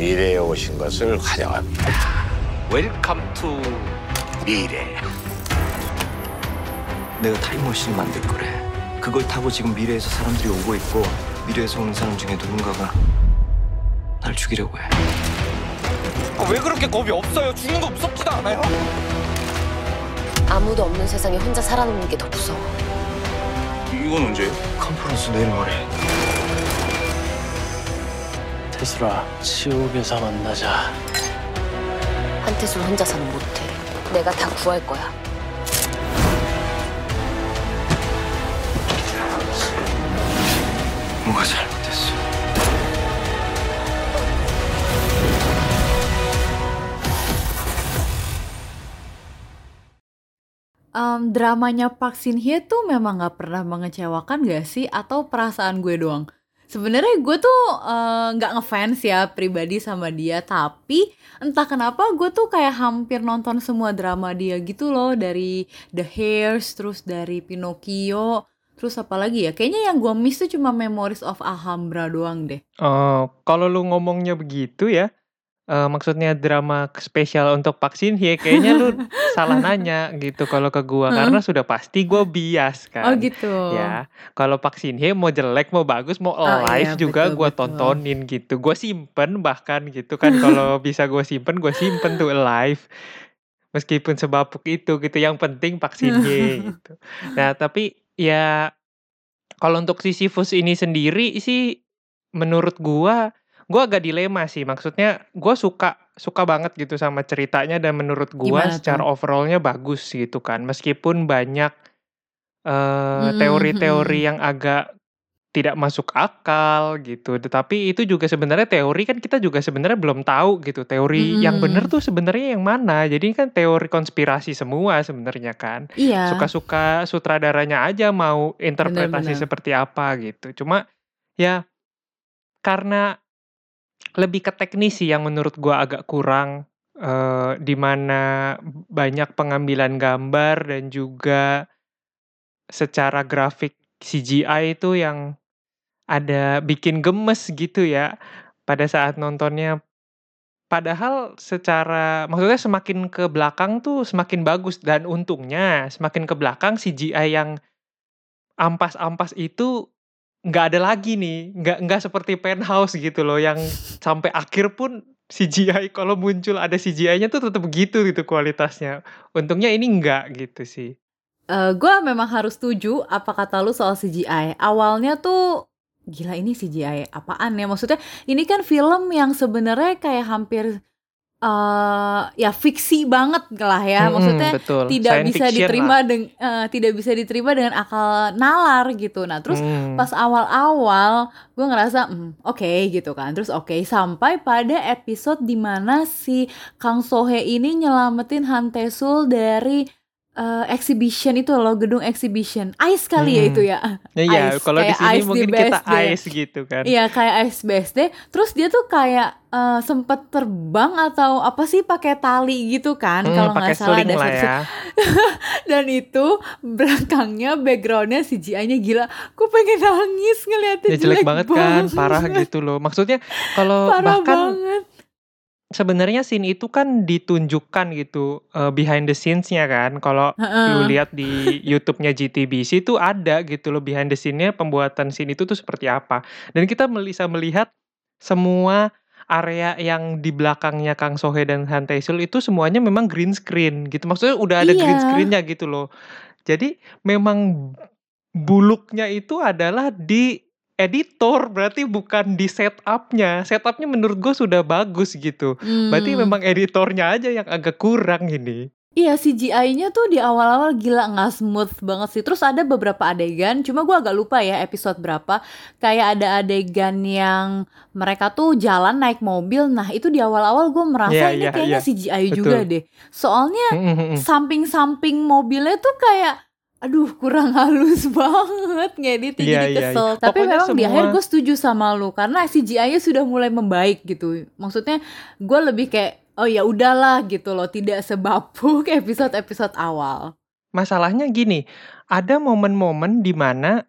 미래에 오신 것을 환영합니다. 웰컴 투 미래. 내가 타임머신을 만들 거래. 그걸 타고 지금 미래에서 사람들이 오고 있고 미래에서 오는 사람 중에 누군가가 날 죽이려고 해. 아, 왜 그렇게 겁이 없어요? 죽는 거 무섭지도 않아요? 아무도 없는 세상에 혼자 살아남는 게 더 무서워. 이건 언제예요? 컨퍼런스 내일 모레. 테슬아, 지옥에서 만나자. 한태술 혼자서는 못해. 내가 다 구할 거야. 뭐가 잘못됐어? Em, dramanya Park Shin Hye tuh memang nggak pernah mengecewakan gak sih? Atau perasaan gue doang? Sebenarnya gue tuh eh, nggak ngefans ya pribadi sama dia, tapi entah kenapa gue tuh kayak hampir nonton semua drama dia gitu loh dari The Hairs, terus dari Pinocchio, terus apa lagi ya? Kayaknya yang gue miss tuh cuma Memories of Alhambra doang deh. Oh, kalau lu ngomongnya begitu ya, eh, maksudnya drama spesial untuk Park Shin Hye, kayaknya lu salah nanya gitu kalau ke gua karena sudah pasti gua bias Oh kan. gitu. Ya, kalau Park Shin Hye mau jelek, mau bagus, mau Oh, iya, live juga betul, gua betul. tontonin gitu. Gua simpen bahkan gitu kan kalau bisa gua simpen, gua simpen tuh live. Meskipun sebapuk itu gitu, yang penting Park Shin Hye gitu. Nah, tapi ya kalau untuk Sisyphus ini sendiri sih menurut gua gua agak dilema sih. Maksudnya gua suka suka banget gitu sama ceritanya dan menurut Gimana secara tuh? overallnya bagus gitu kan. Meskipun banyak eh, Mm-mm, teori-teori mm-mm. yang agak tidak masuk akal gitu. Tetapi itu juga sebenarnya teori kan kita juga sebenarnya belum tahu gitu. Teori yang benar tuh sebenarnya yang mana. Jadi kan teori konspirasi semua sebenarnya kan. Iya, Suka-suka sutradaranya aja mau interpretasi benar-benar. seperti apa gitu. Cuma ya karena lebih ke teknis sih yang menurut gua agak kurang eh, di mana banyak pengambilan gambar dan juga secara grafik CGI itu yang ada bikin gemes gitu ya pada saat nontonnya. Padahal secara maksudnya semakin ke belakang tuh semakin bagus dan untungnya semakin ke belakang CGI yang ampas-ampas itu nggak ada lagi nih, nggak nggak seperti Penthouse gitu loh yang sampai akhir pun CGI kalau muncul ada CGI-nya tuh tetap begitu gitu kualitasnya. Untungnya ini enggak gitu sih. Eh, gue memang harus setuju apa kata lu soal CGI. Awalnya tuh gila ini CGI apaan ya? Maksudnya ini kan film yang sebenarnya kayak hampir eh ya fiksi banget lah ya. Mm-mm, Maksudnya betul. tidak Science bisa diterima dengan tidak bisa diterima dengan akal nalar gitu. Nah, terus Hmm. pas awal-awal gue ngerasa "Hmm, oke gitu kan. Terus oke sampai pada episode di mana si Kang Sohe ini nyelamatin Han Tae-sul dari eh, exhibition itu loh gedung exhibition ice kali ya Hmm. itu ya Ya, iya, Ice, kalau di sini di mungkin kita BSD. ice gitu kan. Iya kayak ice BSD terus dia tuh kayak eh, sempet terbang atau apa sih pakai tali gitu kan Hmm, kalau nggak salah ada lah ya. dan itu belakangnya backgroundnya CGI-nya gila gue pengen nangis ngeliatnya Ya jelek banget kan, parah gitu loh. Maksudnya kalau bahkan banget sebenarnya scene itu kan ditunjukkan gitu eh, behind the scenes-nya kan. Kalau Heeh. lu lihat di YouTube-nya GTBC itu ada gitu loh behind the scene-nya pembuatan scene itu tuh seperti apa. Dan kita bisa melihat semua area yang di belakangnya Kang Sohe dan Han Tae-sul itu semuanya memang green screen gitu. Maksudnya udah ada green Iya. screen-nya gitu loh. Jadi memang buluknya itu adalah di editor berarti bukan di setupnya setupnya menurut gue sudah bagus gitu berarti Hmm. memang editornya aja yang agak kurang ini Iya CGI-nya tuh di awal-awal gila nggak smooth banget sih. Terus ada beberapa adegan, cuma gua agak lupa ya episode berapa. Kayak ada adegan yang mereka tuh jalan naik mobil. Nah itu di awal-awal gue merasa Iya, ini iya, kayaknya iya. CGI Betul. juga deh. Soalnya Mm-mm-mm. samping-samping mobilnya tuh kayak aduh kurang halus banget ngedit Iya, jadi iya, kesel. tapi Pokoknya memang di semua- akhir gue setuju sama lu karena CGI-nya sudah mulai membaik gitu. Maksudnya gue lebih kayak oh ya udahlah gitu loh. Tidak sebapuk episode-episode awal. Masalahnya gini ada momen-momen di mana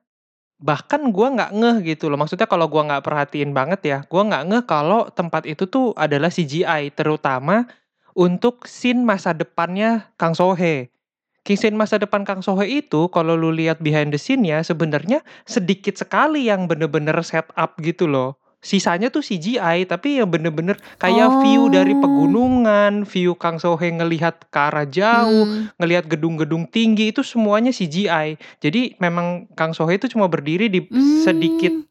bahkan gua nggak ngeh gitu loh. Maksudnya kalau gua nggak perhatiin banget ya, gua nggak ngeh kalau tempat itu tuh adalah CGI, terutama untuk scene masa depannya Kang Sohee. Ki scene masa depan Kang Sohee itu kalau lu lihat behind the scene-nya sebenarnya sedikit sekali yang bener-bener set up gitu loh. Sisanya tuh CGI tapi yang bener-bener kayak view dari Oh. pegunungan, view Kang Sohee ngelihat ke arah jauh, Hmm. ngelihat gedung-gedung tinggi itu semuanya CGI. Jadi memang Kang Sohee itu cuma berdiri di sedikit Hmm.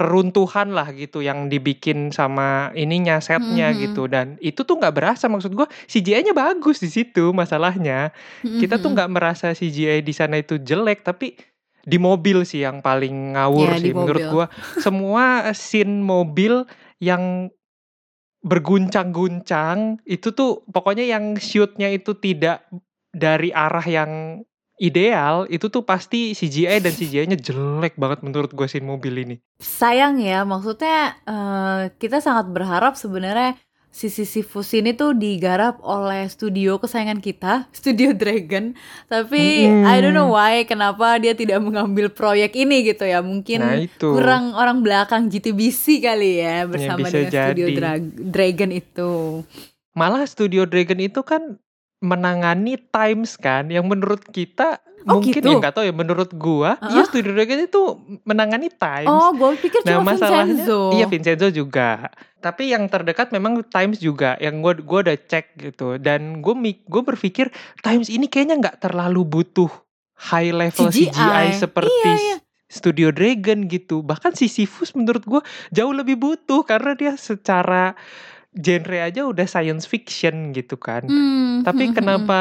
Reruntuhan lah gitu yang dibikin sama ininya setnya Mhm, mhm. gitu dan itu tuh nggak berasa maksud gua CGI-nya bagus di situ masalahnya. Mhm, Kita tuh mhm. nggak merasa CGI di sana itu jelek tapi di mobil sih yang paling ngawur di sih menurut gua. Semua scene mobil yang berguncang-guncang itu tuh pokoknya yang shoot-nya itu tidak dari arah yang ideal itu tuh pasti CGI dan CGI-nya jelek banget menurut gue scene mobil ini. Sayang ya, maksudnya eh, kita sangat berharap sebenarnya si Sisyphus ini tuh digarap oleh studio kesayangan kita, Studio Dragon. Tapi I don't know why kenapa dia tidak mengambil proyek ini gitu ya. Mungkin Nah itu. kurang orang belakang GTBC kali ya bersama bisa dengan Studio jadi. Dra- Dragon itu. Malah Studio Dragon itu kan menangani Times kan yang menurut kita Oh, mungkin gitu? ya nggak tahu ya menurut gua ya Heeh. Studio Dragon itu menangani Times. Oh, gue pikir Nah cuma masalahnya Vincenzo. iya Vincenzo juga. Tapi yang terdekat memang Times juga yang gua gua udah cek gitu dan gue gue berpikir Times ini kayaknya nggak terlalu butuh high level CGI, CGI. seperti Iya, iya. Studio Dragon gitu. Bahkan Sisyphus menurut gua jauh lebih butuh karena dia secara genre aja udah science fiction gitu kan. Hmm, Tapi hmm, hmm, kenapa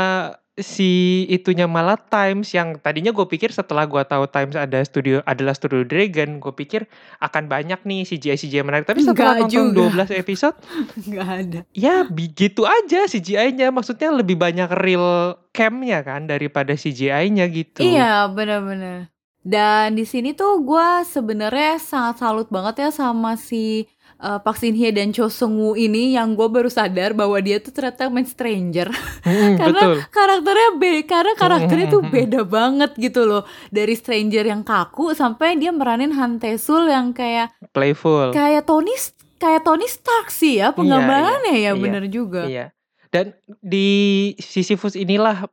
si itunya malah Times yang tadinya gue pikir setelah gua tahu Times ada studio adalah Studio Dragon, gue pikir akan banyak nih CGI CGI menarik. Tapi setelah Enggak nonton juga. 12 episode, nggak ada. ya begitu aja CGI-nya. Maksudnya lebih banyak real cam-nya kan daripada CGI-nya gitu. Iya, benar-benar. Dan di sini tuh gue sebenarnya sangat salut banget ya sama si uh, Park Shin Hye dan Cho Seung Woo ini yang gue baru sadar bahwa dia tuh ternyata main Stranger. Mm, karena betul. karakternya beda, karena karakternya tuh beda banget gitu loh. Dari Stranger yang kaku sampai dia meranin Han Tae-sul yang kayak Playful. kayak Tony kayak Tony Stark sih ya penggambarannya iya, ya iya, bener juga. Iya. Dan di Sisyphus inilah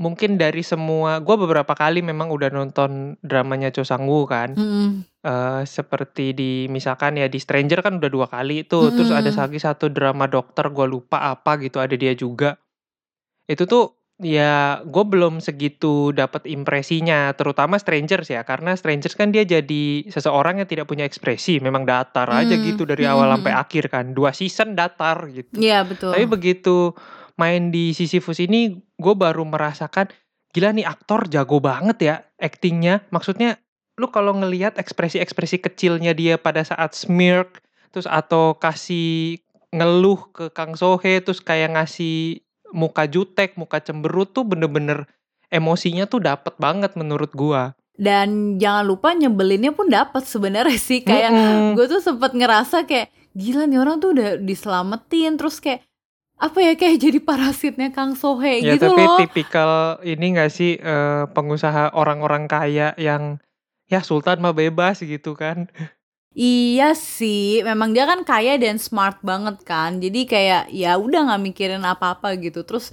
mungkin dari semua gue beberapa kali memang udah nonton dramanya Cho Sang Woo kan. Mm-mm. Eh, seperti di misalkan ya di Stranger kan udah dua kali itu terus ada lagi satu drama dokter gue lupa apa gitu ada dia juga. Itu tuh ya gue belum segitu dapat impresinya terutama Strangers ya karena Strangers kan dia jadi seseorang yang tidak punya ekspresi memang datar aja Hmm, gitu dari awal hmm, sampai akhir kan dua season datar gitu. Iya betul. tapi begitu main di Sisyphus ini gue baru merasakan gila nih aktor jago banget ya actingnya maksudnya lu kalau ngelihat ekspresi-ekspresi kecilnya dia pada saat smirk terus atau kasih ngeluh ke Kang Sohe terus kayak ngasih muka jutek muka cemberut tuh bener-bener emosinya tuh dapet banget menurut gua Dan jangan lupa nyebelinnya pun dapat sebenarnya sih kayak Mm-mm. gue tuh sempet ngerasa kayak gila nih orang tuh udah diselamatin terus kayak apa ya kayak jadi parasitnya Kang Sohe Ya gitu tapi loh. tipikal ini gak sih eh, pengusaha orang-orang kaya yang ya Sultan mah bebas gitu kan. Iya sih, memang dia kan kaya dan smart banget kan. Jadi kayak ya udah nggak mikirin apa-apa gitu. Terus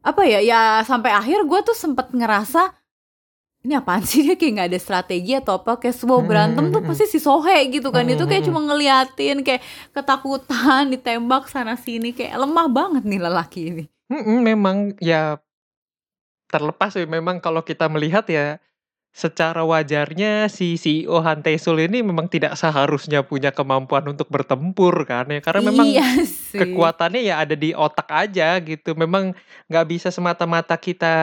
apa ya? Ya sampai akhir gue tuh sempet ngerasa ini apaan sih dia kayak nggak ada strategi atau apa kayak semua berantem tuh pasti si Sohe gitu kan itu kayak cuma ngeliatin kayak ketakutan ditembak sana sini kayak lemah banget nih lelaki ini memang ya terlepas ya memang kalau kita melihat ya secara wajarnya si CEO Han Tae-sul ini memang tidak seharusnya punya kemampuan untuk bertempur kan ya karena memang iya sih kekuatannya ya ada di otak aja gitu. Memang nggak bisa semata-mata kita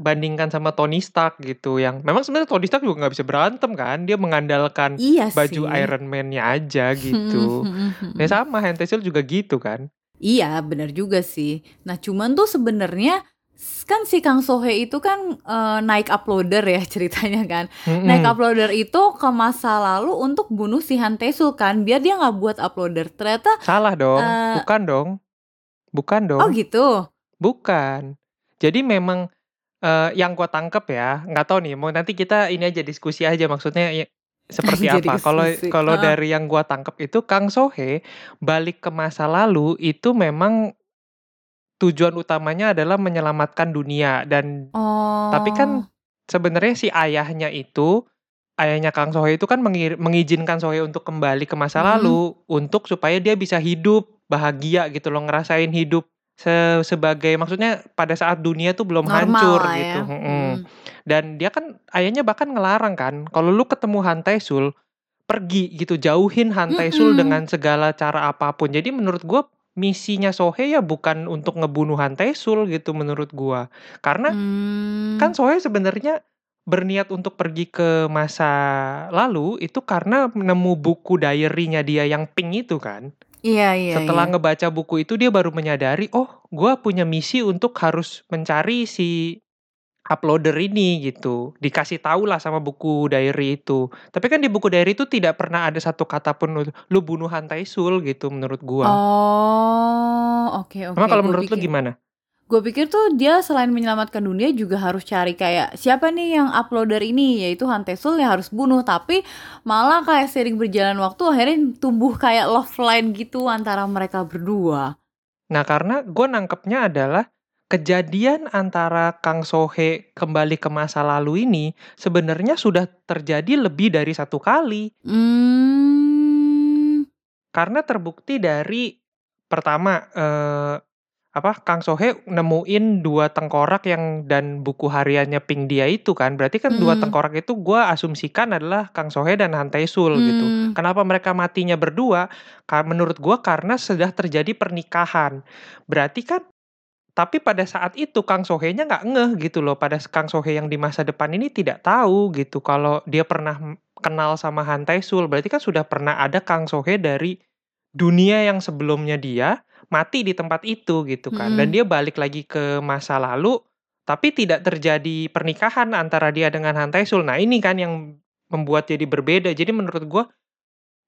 bandingkan sama Tony Stark gitu. Yang memang sebenarnya Tony Stark juga nggak bisa berantem kan. Dia mengandalkan iya baju sih Iron Man-nya aja gitu. ya sama Han Tae-sul juga gitu kan. Iya, benar juga sih. Nah, cuman tuh sebenarnya kan si Kang Sohe itu kan eh, naik uploader ya ceritanya kan. Mm-mm. Naik uploader itu ke masa lalu untuk bunuh si Han Tae-sul kan, biar dia nggak buat uploader. Ternyata Salah dong. Eh, Bukan dong. Bukan dong. oh gitu. Bukan. Jadi memang eh, yang gua tangkep ya, nggak tahu nih. Mau nanti kita ini aja diskusi aja maksudnya ya, seperti apa. Kalau kalau heeh. dari yang gua tangkep itu Kang Sohee balik ke masa lalu itu memang tujuan utamanya adalah menyelamatkan dunia dan Oh. tapi kan sebenarnya si ayahnya itu ayahnya Kang Sohee itu kan mengizinkan Sohee untuk kembali ke masa Mhm. lalu untuk supaya dia bisa hidup bahagia gitu loh ngerasain hidup se- sebagai maksudnya pada saat dunia tuh belum Normal hancur gitu. ya. Mm-mm. Hmm. Dan dia kan ayahnya bahkan ngelarang kan kalau lu ketemu Hantai Sul pergi gitu jauhin Hantai Sul Mm-mm. dengan segala cara apa pun. Jadi menurut gua misinya Sohei ya bukan untuk ngebunuh Hantai Sul gitu menurut gua. Karena Hmm. kan Sohei sebenarnya berniat untuk pergi ke masa lalu itu karena nemu buku diary-nya dia yang pink itu kan. Iya iya. Setelah iya. ngebaca buku itu dia baru menyadari, oh gua punya misi untuk harus mencari si uploader ini gitu. Dikasih tahu lah sama buku diary itu. Tapi kan di buku diary itu tidak pernah ada satu kata pun lu bunuh Hantai Sul gitu menurut gua. Oh, oke oke. Emang kalau menurut lu pikir- gimana? Gue pikir tuh dia selain menyelamatkan dunia juga harus cari kayak siapa nih yang uploader ini yaitu Hantesul yang harus bunuh tapi malah kayak sering berjalan waktu akhirnya tumbuh kayak love line gitu antara mereka berdua. Nah, karena gue nangkepnya adalah kejadian antara Kang Sohe kembali ke masa lalu ini sebenarnya sudah terjadi lebih dari satu kali. Hmm. Karena terbukti dari pertama eh, apa Kang Sohe nemuin dua tengkorak yang dan buku hariannya Pink dia itu kan. Berarti kan dua Hmm. tengkorak itu gue asumsikan adalah Kang Sohe dan Hantai Sul gitu. Hmm. Kenapa mereka matinya berdua? Menurut gua karena sudah terjadi pernikahan. Berarti kan tapi pada saat itu Kang Sohei-nya nggak ngeh gitu loh. Pada Kang Sohei yang di masa depan ini tidak tahu gitu kalau dia pernah kenal sama Han Tae-sul. Berarti kan sudah pernah ada Kang Sohei dari dunia yang sebelumnya dia mati di tempat itu gitu kan. Dan Mm-mm. dia balik lagi ke masa lalu tapi tidak terjadi pernikahan antara dia dengan Han Tae-sul. Nah, ini kan yang membuat jadi berbeda. Jadi menurut gua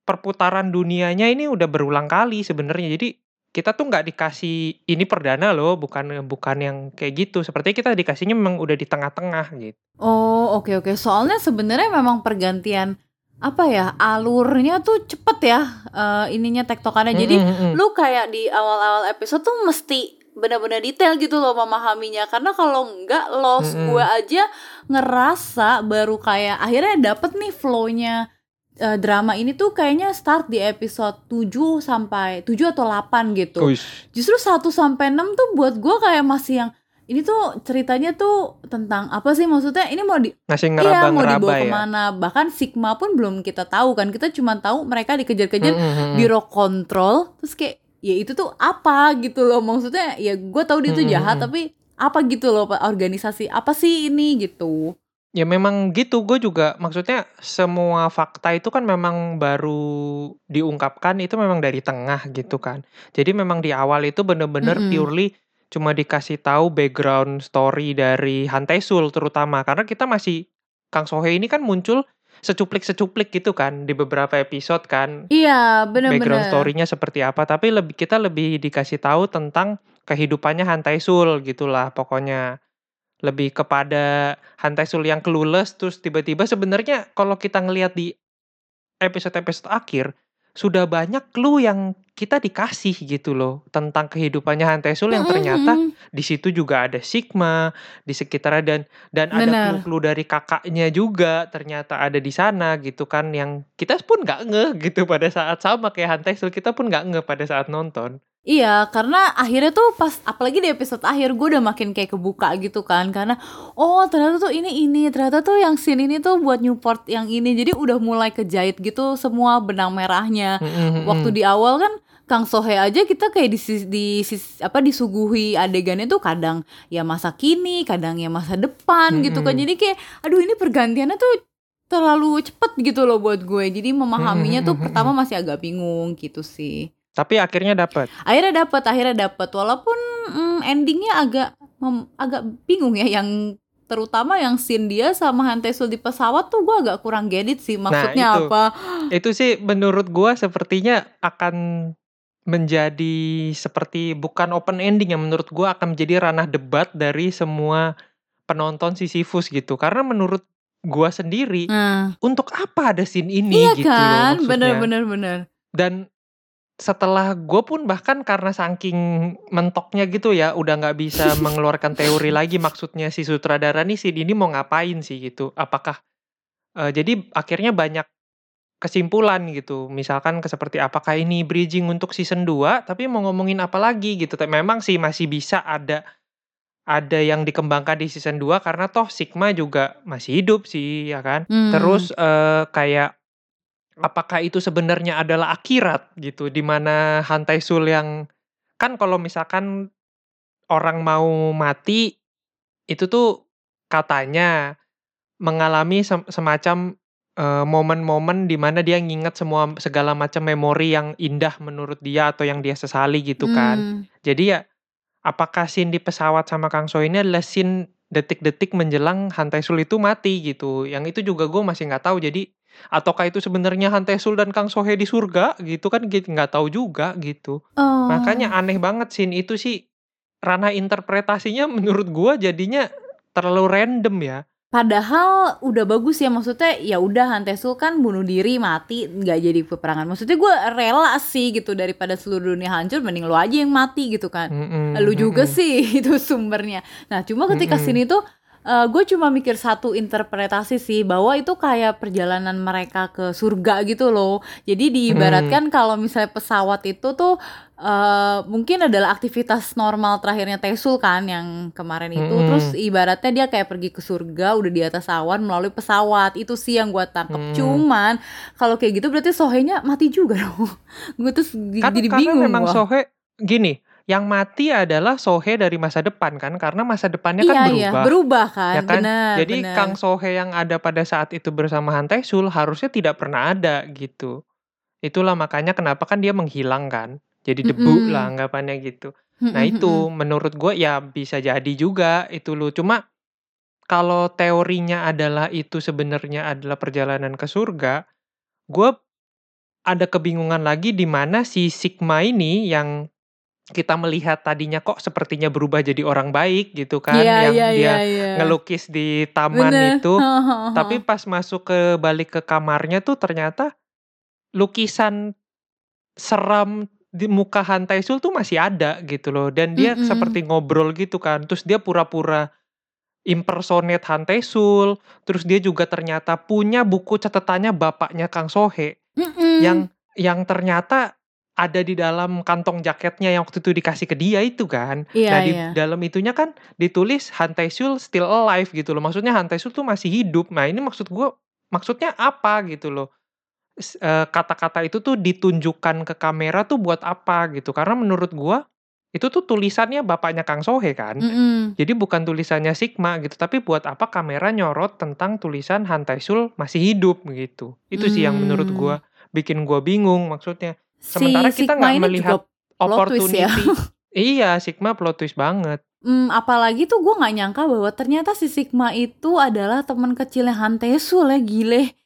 perputaran dunianya ini udah berulang kali sebenarnya. Jadi kita tuh nggak dikasih ini perdana loh, bukan bukan yang kayak gitu. Sepertinya kita dikasihnya memang udah di tengah-tengah gitu. Oh, oke oke. Soalnya sebenarnya memang pergantian apa ya alurnya tuh cepet ya eh, ininya tektokannya. Jadi Mm, mm, mm. lu kayak di awal-awal episode tuh mesti benar-benar detail gitu loh memahaminya karena kalau enggak lost Mm-mm. gue aja ngerasa baru kayak akhirnya dapet nih flow-nya eh, drama ini tuh kayaknya start di episode 7 sampai 7 atau 8 gitu. Uish. Justru 1 sampai 6 tuh buat gue kayak masih yang ini tuh ceritanya tuh tentang apa sih maksudnya ini mau di Masih Iya mau dibawa ya. ke mana Bahkan Sigma pun belum kita tahu kan Kita cuma tahu mereka dikejar-kejar Mm, mm, mm. Biro kontrol Terus kayak ya itu tuh apa gitu loh Maksudnya ya gue tahu dia tuh Mm, mm, jahat mm. Tapi apa gitu loh organisasi Apa sih ini gitu Ya memang gitu, gue juga maksudnya semua fakta itu kan memang baru diungkapkan itu memang dari tengah gitu kan. Jadi memang di awal itu bener-bener Mm-mm. purely cuma dikasih tahu background story dari Han Tae-sul terutama. Karena kita masih Kang Sohei ini kan muncul secuplik-secuplik gitu kan di beberapa episode kan. Iya background bener-bener story-nya seperti apa. Tapi lebih kita lebih dikasih tahu tentang kehidupannya Han Tae-sul gitulah pokoknya lebih kepada Han Tae-sul yang clueless terus tiba-tiba sebenarnya kalau kita ngelihat di episode-episode akhir sudah banyak clue yang kita dikasih gitu loh tentang kehidupannya Han Tae-sul yang ternyata Mm-mm. di situ juga ada Sigma di sekitarnya dan dan ada Benar. clue-clue dari kakaknya juga ternyata ada di sana gitu kan yang kita pun nggak ngeh gitu pada saat sama kayak Han Tae-sul kita pun nggak ngeh pada saat nonton Iya, karena akhirnya tuh pas apalagi di episode akhir gue udah makin kayak kebuka gitu kan karena oh ternyata tuh ini ini ternyata tuh yang scene ini tuh buat Newport yang ini jadi udah mulai kejahit gitu semua benang merahnya. Waktu di awal kan Kang Sohe aja kita kayak di, di, sis- apa disuguhi adegannya tuh kadang ya masa kini, kadang ya masa depan gitu kan. Jadi kayak aduh ini pergantiannya tuh terlalu cepet gitu loh buat gue. Jadi memahaminya tuh pertama masih agak bingung gitu sih tapi akhirnya dapat akhirnya dapat akhirnya dapat walaupun mm, endingnya agak mem- agak bingung ya yang terutama yang scene dia sama Han Tae-sul di pesawat tuh gue agak kurang gedit sih maksudnya itu. apa itu sih menurut gua sepertinya akan menjadi seperti bukan open ending yang menurut gua akan menjadi ranah debat dari semua penonton Sisyphus gitu karena menurut gua sendiri, Nah, untuk apa ada scene ini iya gitu kan? maksudnya. Bener bener bener. Dan setelah gue pun bahkan karena saking mentoknya gitu ya, udah nggak bisa mengeluarkan teori lagi maksudnya si sutradara nih scene ini mau ngapain sih gitu. Apakah eh, jadi akhirnya banyak kesimpulan gitu. Misalkan ke seperti apakah ini bridging untuk season 2 tapi mau ngomongin apa lagi gitu. Tapi Memang sih masih bisa ada ada yang dikembangkan di season 2 karena toh Sigma juga masih hidup sih ya kan. Hmm. Terus eh, kayak apakah itu sebenarnya adalah akhirat gitu di mana Hantai Sul yang kan kalau misalkan orang mau mati itu tuh katanya mengalami sem- semacam eh, momen-momen di mana dia nginget semua segala macam memori yang indah menurut dia atau yang dia sesali gitu kan. Hmm. Jadi ya apakah scene di pesawat sama Kang So ini adalah scene detik-detik menjelang Hantai Sul itu mati gitu. Yang itu juga gue masih nggak tahu. Jadi ataukah itu sebenarnya Hantai Sul dan Kang Sohe di surga gitu kan gitu nggak tahu juga gitu. Oh. Makanya aneh banget scene itu sih ranah interpretasinya menurut gua jadinya terlalu random ya. Padahal udah bagus ya maksudnya ya udah Hantesul kan bunuh diri mati nggak jadi peperangan. Maksudnya gue rela sih gitu daripada seluruh dunia hancur mending lu aja yang mati gitu kan. Mm-mm, Lu juga mm-mm. sih itu sumbernya. Nah cuma ketika Mm-mm. sini tuh gue cuma mikir satu interpretasi sih bahwa itu kayak perjalanan mereka ke surga gitu loh. Jadi diibaratkan kalau misalnya pesawat itu tuh eh, mungkin adalah aktivitas normal terakhirnya Tesul kan yang kemarin itu. Mm-mm. Terus ibaratnya dia kayak pergi ke surga udah di atas awan melalui pesawat. Itu sih yang gue tangkep. Mm. Cuman kalau kayak gitu berarti Sohenya mati juga dong. gue terus Kan jadi karena bingung memang gua. Sohe gini, yang mati adalah Sohe dari masa depan kan karena masa depannya kan iya, iya, berubah. berubah kan. ya kan? Benar, Jadi benar. Kang Sohe yang ada pada saat itu bersama Hantai Sul harusnya tidak pernah ada gitu. Itulah makanya kenapa kan dia menghilang kan. Jadi debu Mm-mm. lah anggapannya gitu. Mm, Nah mm, itu mm, menurut gue ya bisa jadi juga itu loh. Cuma kalau teorinya adalah itu sebenarnya adalah perjalanan ke surga, gue ada kebingungan lagi di mana si Sigma ini yang kita melihat tadinya kok sepertinya berubah jadi orang baik gitu kan, Iya, yang iya, dia iya, iya. ngelukis di taman Bener. itu. Tapi pas masuk ke balik ke kamarnya tuh ternyata lukisan seram di muka Hantai Sul tuh masih ada gitu loh dan dia Mm-mm. seperti ngobrol gitu kan terus dia pura-pura impersonate Hantai Sul terus dia juga ternyata punya buku catatannya bapaknya Kang Sohe Mm-mm. yang yang ternyata ada di dalam kantong jaketnya yang waktu itu dikasih ke dia itu kan. Iya, nah di iya. dalam itunya kan ditulis Hantai Sul still alive gitu loh. Maksudnya Hantai Sul tuh masih hidup. Nah ini maksud gue maksudnya apa gitu loh? Eh, kata-kata itu tuh ditunjukkan ke kamera tuh buat apa gitu. Karena menurut gua itu tuh tulisannya bapaknya Kang Sohe kan. Mm-mm. jadi bukan tulisannya Sigma gitu tapi buat apa kamera nyorot tentang tulisan Hantai Sul masih hidup gitu. Itu sih yang menurut Hmm. gua bikin gua bingung maksudnya Si sementara kita Sigma nggak melihat twist opportunity ya. iya Sigma plot twist banget Hmm, apalagi tuh gue nggak nyangka bahwa ternyata si Sigma itu adalah teman kecilnya Hantesul ya gile.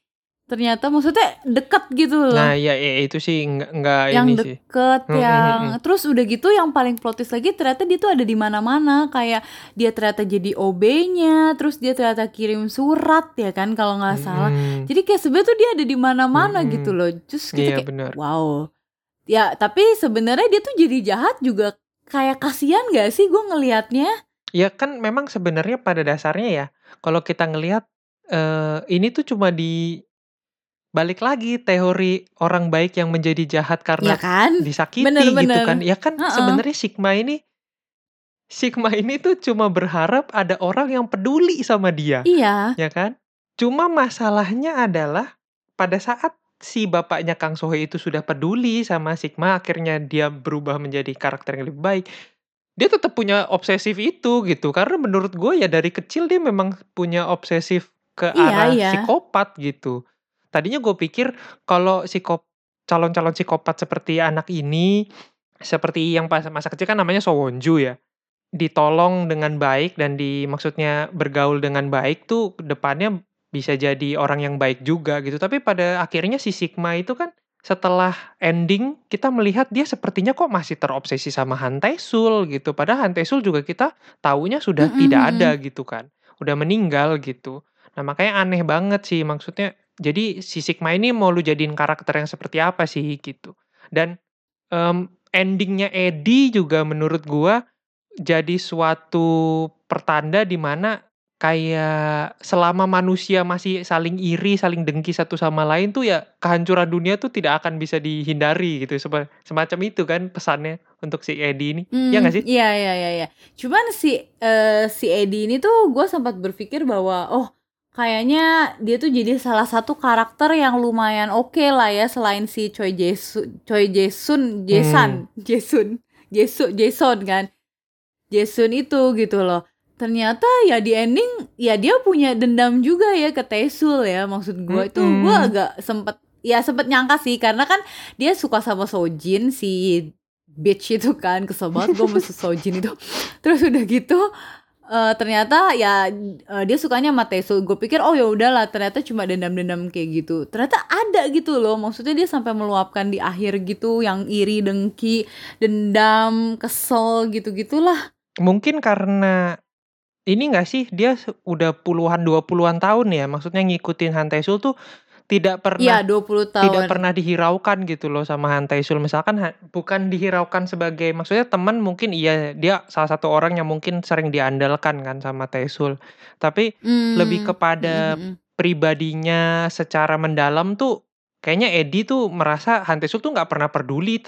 Ternyata maksudnya deket gitu loh. nah ya, ya itu sih nggak nggak yang ini sih deket Hmm, hmm, yang hmm. terus udah gitu yang paling plot twist lagi ternyata dia tuh ada di mana-mana kayak dia ternyata jadi OB-nya terus dia ternyata kirim surat ya kan kalau nggak salah Hmm, jadi kayak sebenarnya tuh dia ada di mana-mana Mm-mm. gitu loh terus kita iya kayak benar wow ya tapi sebenarnya dia tuh jadi jahat juga kayak kasihan gak sih gue ngelihatnya Ya kan memang sebenarnya pada dasarnya ya kalau kita ngelihat eh, ini tuh cuma di balik lagi teori orang baik yang menjadi jahat ya karena kan disakiti Bener, gitu bener. kan. Ya kan Heeh. sebenarnya Sigma ini Sigma ini tuh cuma berharap ada orang yang peduli sama dia, iya ya kan? Cuma masalahnya adalah pada saat si bapaknya Kang Sohe itu sudah peduli sama Sigma akhirnya dia berubah menjadi karakter yang lebih baik dia tetap punya obsesif itu gitu karena menurut gue ya dari kecil dia memang punya obsesif ke Iya, arah iya. psikopat gitu tadinya gue pikir kalau psikop calon-calon psikopat seperti anak ini seperti yang pas masa kecil kan namanya Sowonju ya ditolong dengan baik dan di maksudnya bergaul dengan baik tuh depannya bisa jadi orang yang baik juga gitu tapi pada akhirnya si Sigma itu kan setelah ending kita melihat dia sepertinya kok masih terobsesi sama Hantai Sul gitu. Padahal Hantai Sul juga kita taunya sudah Mm-mm, tidak mm-mm. ada gitu kan. Udah meninggal gitu. Nah, makanya aneh banget sih maksudnya jadi si Sigma ini mau lu jadiin karakter yang seperti apa sih gitu. Dan em, endingnya Eddie juga menurut gua jadi suatu pertanda di mana kayak selama manusia masih saling iri, saling dengki satu sama lain tuh ya kehancuran dunia tuh tidak akan bisa dihindari gitu. Sema- Semacam itu kan pesannya untuk si Eddie ini. Ya Hmm, nggak sih? Iya iya iya iya. Cuman si eh, si Eddie ini tuh gue sempat berpikir bahwa oh kayaknya dia tuh jadi salah satu karakter yang lumayan oke lah ya selain si Choi Jaesun, Choi Jaesun, Jason, Jason, Jason, Jason kan. Jason itu gitu loh. Ternyata ya di ending ya dia punya dendam juga ya ke Taesul ya. Maksud gue itu gue agak sempet ya sempet nyangka sih karena kan dia suka sama Sojin si bitch itu kan kesel banget gue sama Sojin itu. Terus udah gitu eh, ternyata ya eh, dia sukanya sama Taesul. Gue pikir oh ya udahlah ternyata cuma dendam-dendam kayak gitu. Ternyata ada gitu loh. Maksudnya dia sampai meluapkan di akhir gitu yang iri, dengki, dendam, kesel gitu-gitulah. Mungkin karena ini nggak sih? Dia udah puluhan dua puluhan tahun ya? Maksudnya ngikutin Han Tae-sul tuh tidak pernah 20 tahun. tidak pernah dihiraukan gitu loh sama Han Tae-sul. Misalkan ha- bukan dihiraukan sebagai maksudnya teman mungkin iya dia salah satu orang yang mungkin sering diandalkan kan sama Tae-sul. Tapi Hmm, lebih kepada mm, mm, mm. pribadinya secara mendalam tuh kayaknya Eddie tuh merasa Han Tae-sul tuh nggak pernah peduli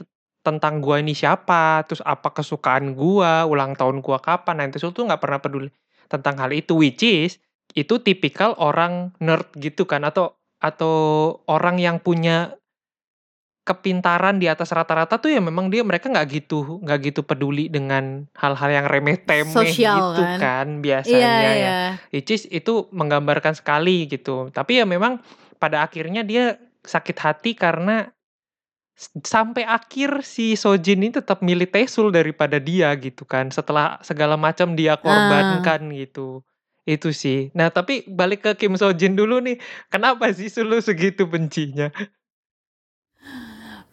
tentang gua ini siapa terus apa kesukaan gua ulang tahun gua kapan Han Tae-sul tuh nggak pernah peduli tentang hal itu which is itu tipikal orang nerd gitu kan atau atau orang yang punya kepintaran di atas rata-rata tuh ya memang dia mereka nggak gitu nggak gitu peduli dengan hal-hal yang remeh temeh Sosial gitu kan. kan Iya biasanya ya iya. which is itu menggambarkan sekali gitu tapi ya memang pada akhirnya dia sakit hati karena sampai akhir si Sojin ini tetap milih Taesul daripada dia gitu kan setelah segala macam dia korbankan gitu. Itu sih. Nah tapi balik ke Kim Sojin dulu nih kenapa sih lu segitu bencinya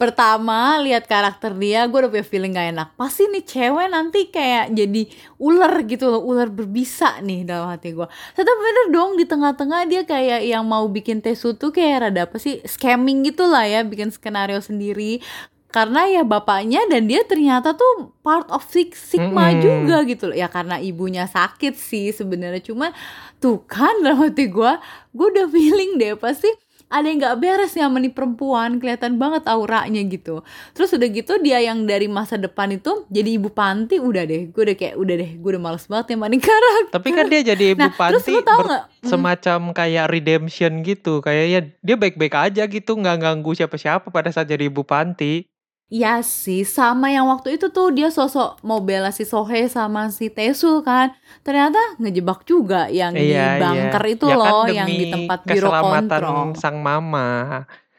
Pertama lihat karakter dia, gue udah punya feeling gak enak. Pasti nih cewek nanti kayak jadi ular gitu loh, ular berbisa nih dalam hati gue. Ternyata bener dong di tengah-tengah dia kayak yang mau bikin Tesu tuh kayak rada apa sih scamming gitu lah ya, bikin skenario sendiri. Karena ya bapaknya dan dia ternyata tuh part of Sig- Sigma Mm-mm. juga gitu loh. Ya karena ibunya sakit sih sebenarnya. Cuman tuh kan dalam hati gue, gue udah feeling deh pasti ada yang nggak beres nih sama nih perempuan kelihatan banget auranya gitu. Terus udah gitu dia yang dari masa depan itu jadi ibu panti udah deh. Gue udah kayak udah deh gue udah males banget yang maning karakter. Tapi kan dia jadi ibu nah terus panti lu tau nggak? Hmm, semacam kayak redemption gitu. Kayak ya dia baik-baik aja gitu nggak ganggu siapa-siapa pada saat jadi ibu panti Iya sih, sama yang waktu itu tuh dia sosok mau bela si Sohe sama si Tesul kan. Ternyata ngejebak juga yang di Iya, iya. bunker itu Ya kan loh, yang di tempat biro kontrol. sang mama.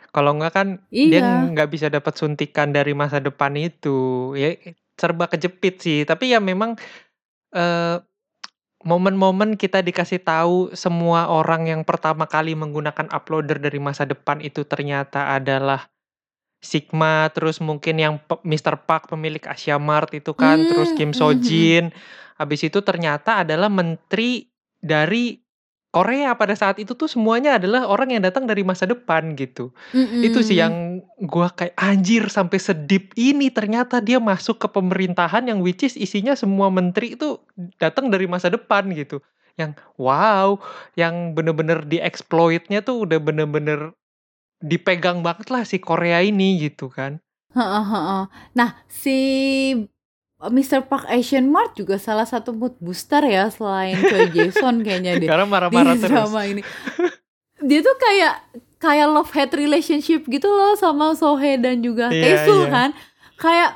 Kalau nggak kan dia Iya. nggak bisa dapat suntikan dari masa depan itu. Ya serba kejepit sih. Tapi ya memang eh, momen-momen kita dikasih tahu semua orang yang pertama kali menggunakan uploader dari masa depan itu ternyata adalah Sigma, terus mungkin yang Mr. Park pemilik Asia Mart itu kan, terus Hmm, Kim mhm. Sojin. Habis itu ternyata adalah menteri dari Korea pada saat itu tuh semuanya adalah orang yang datang dari masa depan gitu. Itu sih Mm-mm. yang gua kayak anjir sampai sedip ini ternyata dia masuk ke pemerintahan yang which is isinya semua menteri itu datang dari masa depan gitu. Yang wow, yang bener-bener dieksploitnya tuh udah bener-bener dipegang banget lah si Korea ini gitu kan. Heeh, heeh. Nah, si Mr. Park Asian Mart juga salah satu mood booster ya selain Choi Jason kayaknya deh Karena marah-marah terus. drama ini. Dia tuh kayak kayak love hate relationship gitu loh sama Sohe dan juga Iya, Taesul iya. kan. Kayak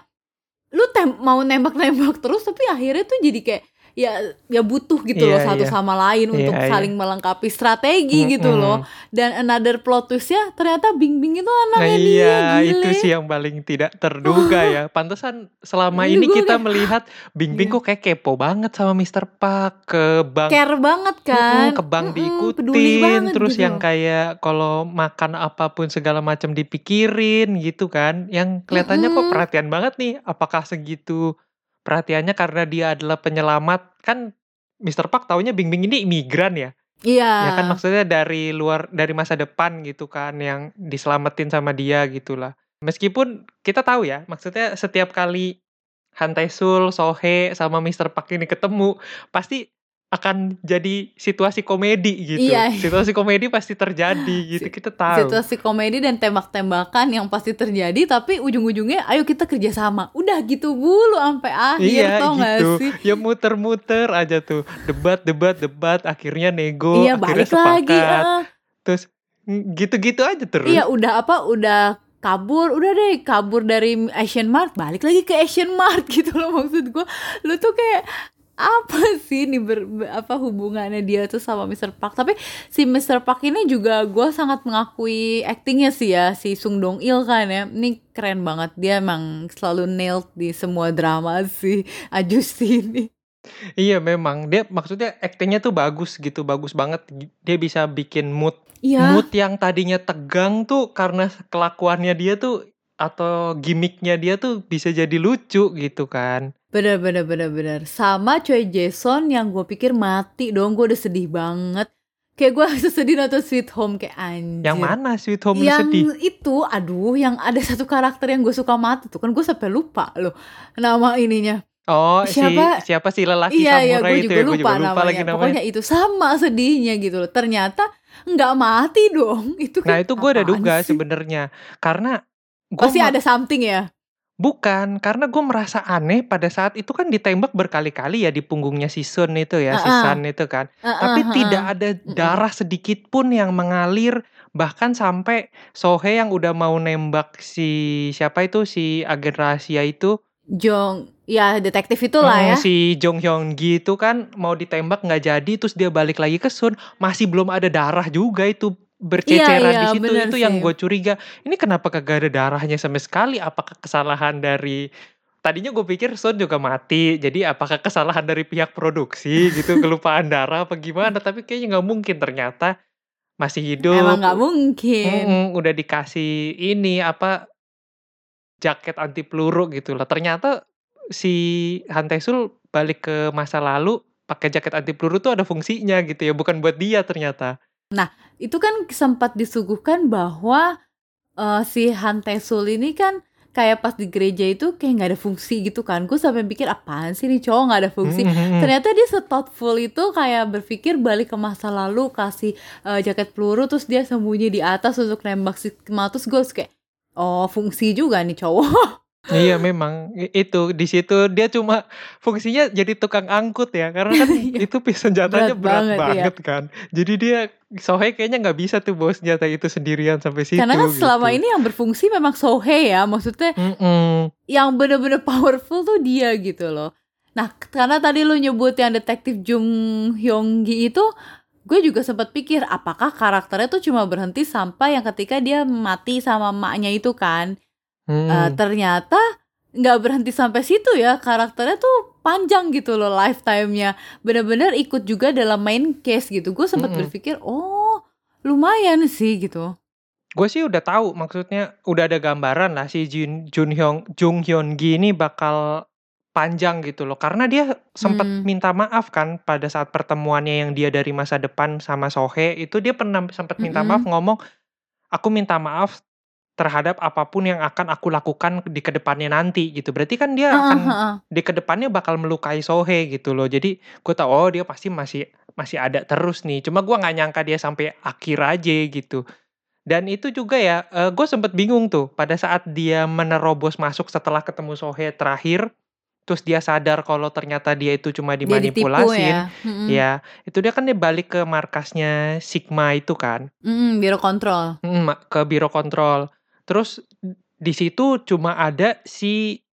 lu tem- mau nembak-nembak terus tapi akhirnya tuh jadi kayak ya ya butuh gitu loh Iya, satu iya. sama lain untuk Iya, iya. saling melengkapi strategi gitu Mm-mm. loh. Dan another plot twistnya ternyata Bing Bing itu Nah anaknya dia iya, gile. itu sih yang paling tidak terduga ya. Pantesan selama ini Gue kita kayak- melihat Bing Bing Iya. kok kayak kepo banget sama Mr. Park ke bank care banget kan ke bank peduli diikutin terus gitu. yang kayak kalau makan apa pun segala macam dipikirin gitu kan yang kelihatannya kok Mm-mm. perhatian banget nih apakah segitu perhatiannya karena dia adalah penyelamat kan Mr. Park taunya Bing Bing ini imigran ya Iya. Ya kan maksudnya dari luar dari masa depan gitu kan yang diselamatin sama dia gitulah. Meskipun kita tahu ya, maksudnya setiap kali Han Tae-sul, Sohee sama Mr. Park ini ketemu, pasti akan jadi situasi komedi gitu. Iya. Situasi komedi pasti terjadi gitu. Kita tahu. Situasi komedi dan tembak-tembakan yang pasti terjadi tapi ujung-ujungnya ayo kita kerjasama. Udah gitu dulu sampai akhir Iya tau gak gitu. sih? Ya muter-muter aja tuh. Debat, debat, debat. Akhirnya nego. iya akhirnya balik lagi. sepakat. eh. Terus mm, gitu-gitu aja terus. Iya udah apa udah kabur udah deh kabur dari Asian Mart balik lagi ke Asian Mart gitu loh maksud gue lu tuh kayak apa sih nih ber, apa hubungannya dia tuh sama Mr. Park? Tapi si Mr. Park ini juga gue sangat mengakui aktingnya sih ya si Sung Dong Il kan ya. Ini keren banget. Dia emang selalu nailed di semua drama si Ajus ini Iya memang. Dia maksudnya aktingnya tuh bagus gitu bagus banget. Dia bisa bikin mood iya. mood yang tadinya tegang tuh karena kelakuannya dia tuh atau gimmicknya dia tuh bisa jadi lucu gitu kan Bener bener bener bener. Sama Choi Jason yang gue pikir mati dong Gue udah sedih banget. Kayak gue sedih nonton Sweet Home Kayak anjir. Yang mana Sweet Home yang sedih? itu aduh yang ada satu karakter yang gue suka mati tuh kan gue sampai lupa loh nama ininya. Oh Siapa? si siapa? sih lelaki iya iya samurai gue itu juga ya? Lupa, gue juga lupa namanya. lagi namanya. Pokoknya itu sama sedihnya gitu loh. Ternyata nggak mati dong. Itu nah kan itu gue udah apaan duga sebenarnya. Karena gua pasti ada something ya Bukan, karena gue merasa aneh pada saat itu kan ditembak berkali-kali ya di punggungnya si Sun itu ya, si Ah, ah. Sun itu kan. Uh, Tapi uh, uh, tidak uh. ada darah sedikit pun yang mengalir, bahkan sampai Sohe yang udah mau nembak si siapa itu si agen rahasia itu, Jong ya detektif itulah eh, ya si Jong Hyun Gi itu kan mau ditembak nggak jadi, terus dia balik lagi ke Sun, masih belum ada darah juga itu berceceran Iya, iya, di situ. Itu yang sih. gue curiga. Ini kenapa kagak ada darahnya sama sekali? Apakah kesalahan dari Tadinya gue pikir Sun juga mati, jadi apakah kesalahan dari pihak produksi gitu, kelupaan darah apa gimana? Tapi kayaknya nggak mungkin ternyata masih hidup. emang nggak mungkin Mm-mm, udah dikasih ini apa jaket anti peluru gitu lah. Ternyata si Han Tae-sul balik ke masa lalu pakai jaket anti peluru tuh ada fungsinya gitu ya, bukan buat dia ternyata. Itu kan sempat disuguhkan bahwa eh, si Han Tae-sul ini kan kayak pas di gereja itu kayak nggak ada fungsi gitu kan. Gue sampai pikir apaan sih nih cowok nggak ada fungsi? Mm-mm. ternyata dia se-thoughtful itu kayak berpikir balik ke masa lalu kasih eh, jaket peluru terus dia sembunyi di atas untuk nembak si Kemal terus gue kayak oh fungsi juga nih cowok Iya memang itu di situ dia cuma fungsinya jadi tukang angkut ya karena kan Iya. itu senjatanya Berat berat, banget, iya. banget kan. Jadi dia Sohei kayaknya nggak bisa tuh bawa senjata itu sendirian sampai situ. karena kan selama gitu. ini yang berfungsi memang Sohei ya maksudnya Mm-mm. yang bener-bener powerful tuh dia gitu loh. Nah, karena tadi lu nyebut yang detektif Jung Hyung Gi itu, gue juga sempat pikir apakah karakternya tuh cuma berhenti sampai yang ketika dia mati sama emaknya itu kan. Mm. Eh, ternyata nggak berhenti sampai situ ya, karakternya tuh panjang gitu loh lifetime-nya. Bener-bener ikut juga dalam main case gitu. Gue sempat Mm-mm. berpikir, oh lumayan sih gitu. Gue sih udah tahu maksudnya udah ada gambaran lah si Jun Jun Hyung Jung Hyun Gi ini bakal panjang gitu loh karena dia sempat Hmm. minta maaf kan pada saat pertemuannya yang dia dari masa depan sama Sohe itu dia pernah sempat minta Mm-mm. maaf ngomong aku minta maaf terhadap apa pun yang akan aku lakukan di ke depannya nanti gitu berarti kan dia akan ah, ah. di ke depannya bakal melukai Sohe gitu loh jadi gue tau oh dia pasti masih masih ada terus nih cuma gue nggak nyangka dia sampai akhir aja gitu dan itu juga ya gue sempet bingung tuh pada saat dia menerobos masuk setelah ketemu Sohe terakhir terus dia sadar kalau ternyata dia itu cuma Dia dimanipulasin ya. Mm-mm. ya itu dia kan dia balik ke markasnya Sigma itu kan Mm-mm, biro kontrol. Mm, ke biro kontrol. Terus di situ cuma ada si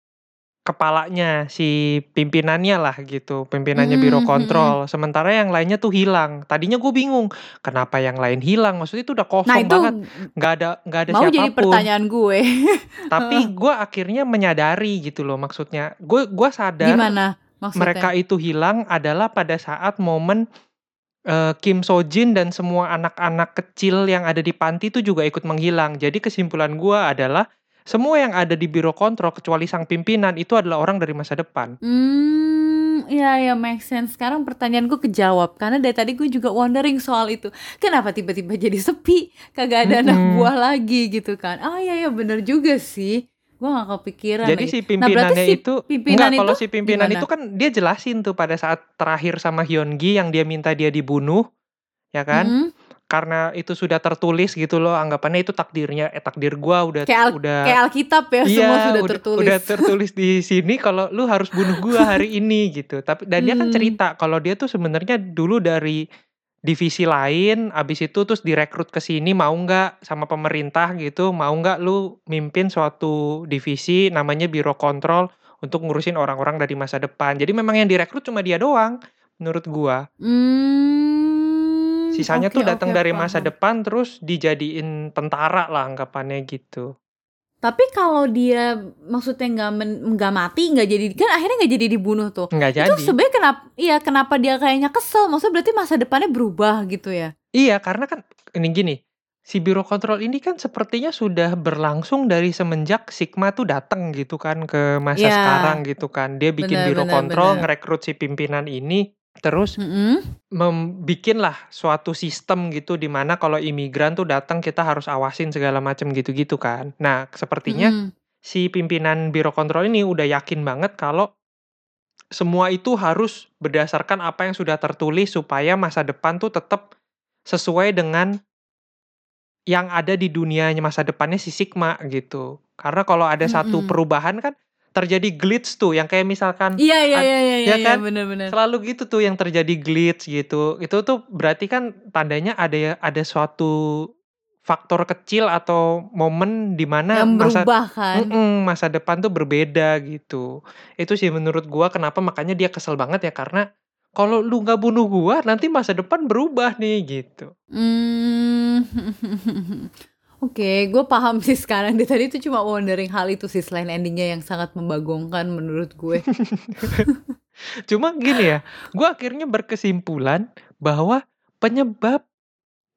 kepalanya, si pimpinannya lah gitu, pimpinannya biro Mm-mm, kontrol. Sementara yang lainnya tuh hilang. Tadinya gue bingung, kenapa yang lain hilang? Maksudnya itu udah kosong Nah itu banget, nggak ada nggak ada mau siapa pun. jadi pertanyaan gue. Tapi gue akhirnya menyadari gitu loh, maksudnya gue gua sadar Gimana maksudnya? mereka itu hilang adalah pada saat momen eh, Kim Sojin dan semua anak-anak kecil yang ada di panti itu juga ikut menghilang. Jadi kesimpulan gua adalah semua yang ada di biro kontrol kecuali sang pimpinan itu adalah orang dari masa depan. Hmm, Hmm, iya ya make sense. Sekarang pertanyaanku kejawab karena dari tadi gue juga wondering soal itu. Kenapa tiba-tiba jadi sepi? Kagak ada anak Mm-mm. buah lagi gitu kan. Oh iya ya bener juga sih. Gue gak kepikiran Jadi lagi. si Nah, pimpinannya si itu pimpinan enggak kalau si pimpinan gimana? itu kan dia jelasin tuh pada saat terakhir sama Hyungi yang dia minta dia dibunuh, ya kan? Mm-mm. Karena itu sudah tertulis gitu loh, anggapannya itu takdirnya eh takdir gua udah Kayak, al- udah kayak Alkitab ya semua Iya, sudah udah, tertulis. udah tertulis di sini kalau lu harus bunuh gua hari ini gitu. Tapi dan dia kan Hmm. cerita kalau dia tuh sebenarnya dulu dari divisi lain, abis itu terus direkrut ke sini mau nggak sama pemerintah gitu, mau nggak lu mimpin suatu divisi namanya biro kontrol untuk ngurusin orang-orang dari masa depan. Jadi memang yang direkrut cuma dia doang, menurut gua. Hmm, Sisanya oke tuh datang oke dari masa depan terus dijadiin tentara lah anggapannya gitu. Tapi kalau dia maksudnya nggak nggak mati nggak jadi kan akhirnya nggak jadi dibunuh tuh. Nggak Itu jadi. sebenarnya kenapa? Iya kenapa dia kayaknya kesel? Maksudnya berarti masa depannya berubah gitu ya? Iya, karena kan ini gini, si biro kontrol ini kan sepertinya sudah berlangsung dari semenjak Sigma tuh datang gitu kan ke masa Iya. sekarang gitu kan. Dia bikin Benar, biro benar, kontrol, benar. ngerekrut si pimpinan ini, terus Mm-mm. membikin lah suatu sistem gitu di mana kalau imigran tuh datang kita harus awasin segala macam gitu-gitu kan. Nah, sepertinya Mm-mm. si pimpinan biro kontrol ini udah yakin banget kalau semua itu harus berdasarkan apa yang sudah tertulis supaya masa depan tuh tetap sesuai dengan yang ada di dunianya masa depannya si Sigma gitu. Karena kalau ada satu Mm-mm. perubahan kan terjadi glitch tuh yang kayak misalkan Iya iya iya iya ya iya kan? benar-benar. selalu gitu tuh yang terjadi glitch gitu. Itu tuh berarti kan tandanya ada ada suatu faktor kecil atau momen di mana masa kan? Mm-mm, masa depan tuh berbeda gitu. Itu sih menurut gua kenapa makanya dia kesel banget ya karena kalau lu nggak bunuh gua nanti masa depan berubah nih gitu. Hmm. Oke, gue paham sih sekarang. Dia tadi itu cuma wondering hal itu sih selain endingnya yang sangat membagongkan menurut gue. Cuma gini ya, gua akhirnya berkesimpulan bahwa penyebab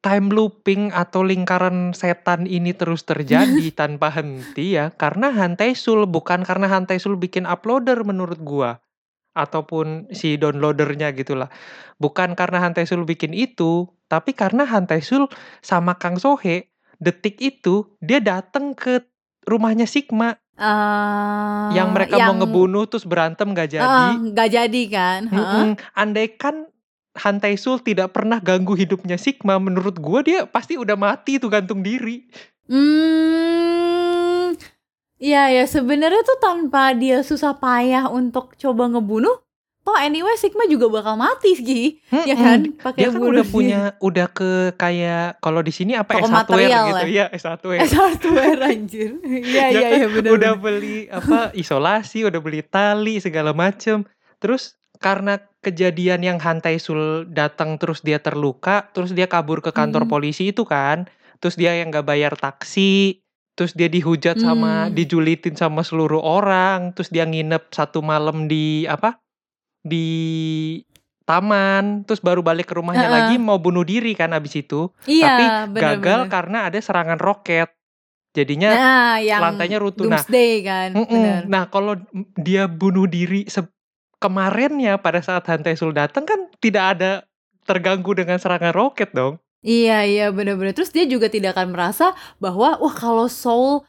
time looping atau lingkaran setan ini terus terjadi tanpa henti ya karena Hantaisul bukan karena Hantaisul bikin uploader menurut gua ataupun si downloadernya gitulah. Bukan karena Hantaisul bikin itu, tapi karena Hantaisul sama Kang Sohe detik itu dia datang ke rumahnya Sigma Eh, yang mereka mau ngebunuh terus berantem gak jadi. Ah, nggak jadi kan? Heeh. Mm-mm. Andaikan Hantaisul tidak pernah ganggu hidupnya Sigma, menurut gua dia pasti udah mati tuh gantung diri. Hmm, iya ya sebenarnya tuh tanpa dia susah payah untuk coba ngebunuh, toh anyway Sigma juga bakal mati sih, ya Mm-mm. kan? Pakai Dia kan udah punya, udah ke kayak kalau di sini apa Toko S hardware material gitu, lah. ya S hardware. Eh hardware anjir. Iya Ya iya kan, iya benar. udah beli apa isolasi, udah beli tali segala macem. Terus karena kejadian yang Hantaisul datang terus dia terluka, terus dia kabur ke kantor Hmm. polisi itu kan, terus dia yang nggak bayar taksi, terus dia dihujat sama, Hmm. dijulitin sama seluruh orang, terus dia nginep satu malam di apa? Di taman, terus baru balik ke rumahnya Heeh. lagi mau bunuh diri kan abis itu, Iya, tapi benar, gagal benar. karena ada serangan roket. Jadinya Nah, yang lantainya runtuh. Nah, kan, Mm-mm. benar. Nah, kalau dia bunuh diri kemarinnya pada saat Hantaisul datang kan tidak ada terganggu dengan serangan roket dong. Iya iya benar-benar. Terus dia juga tidak akan merasa bahwa wah kalau Soul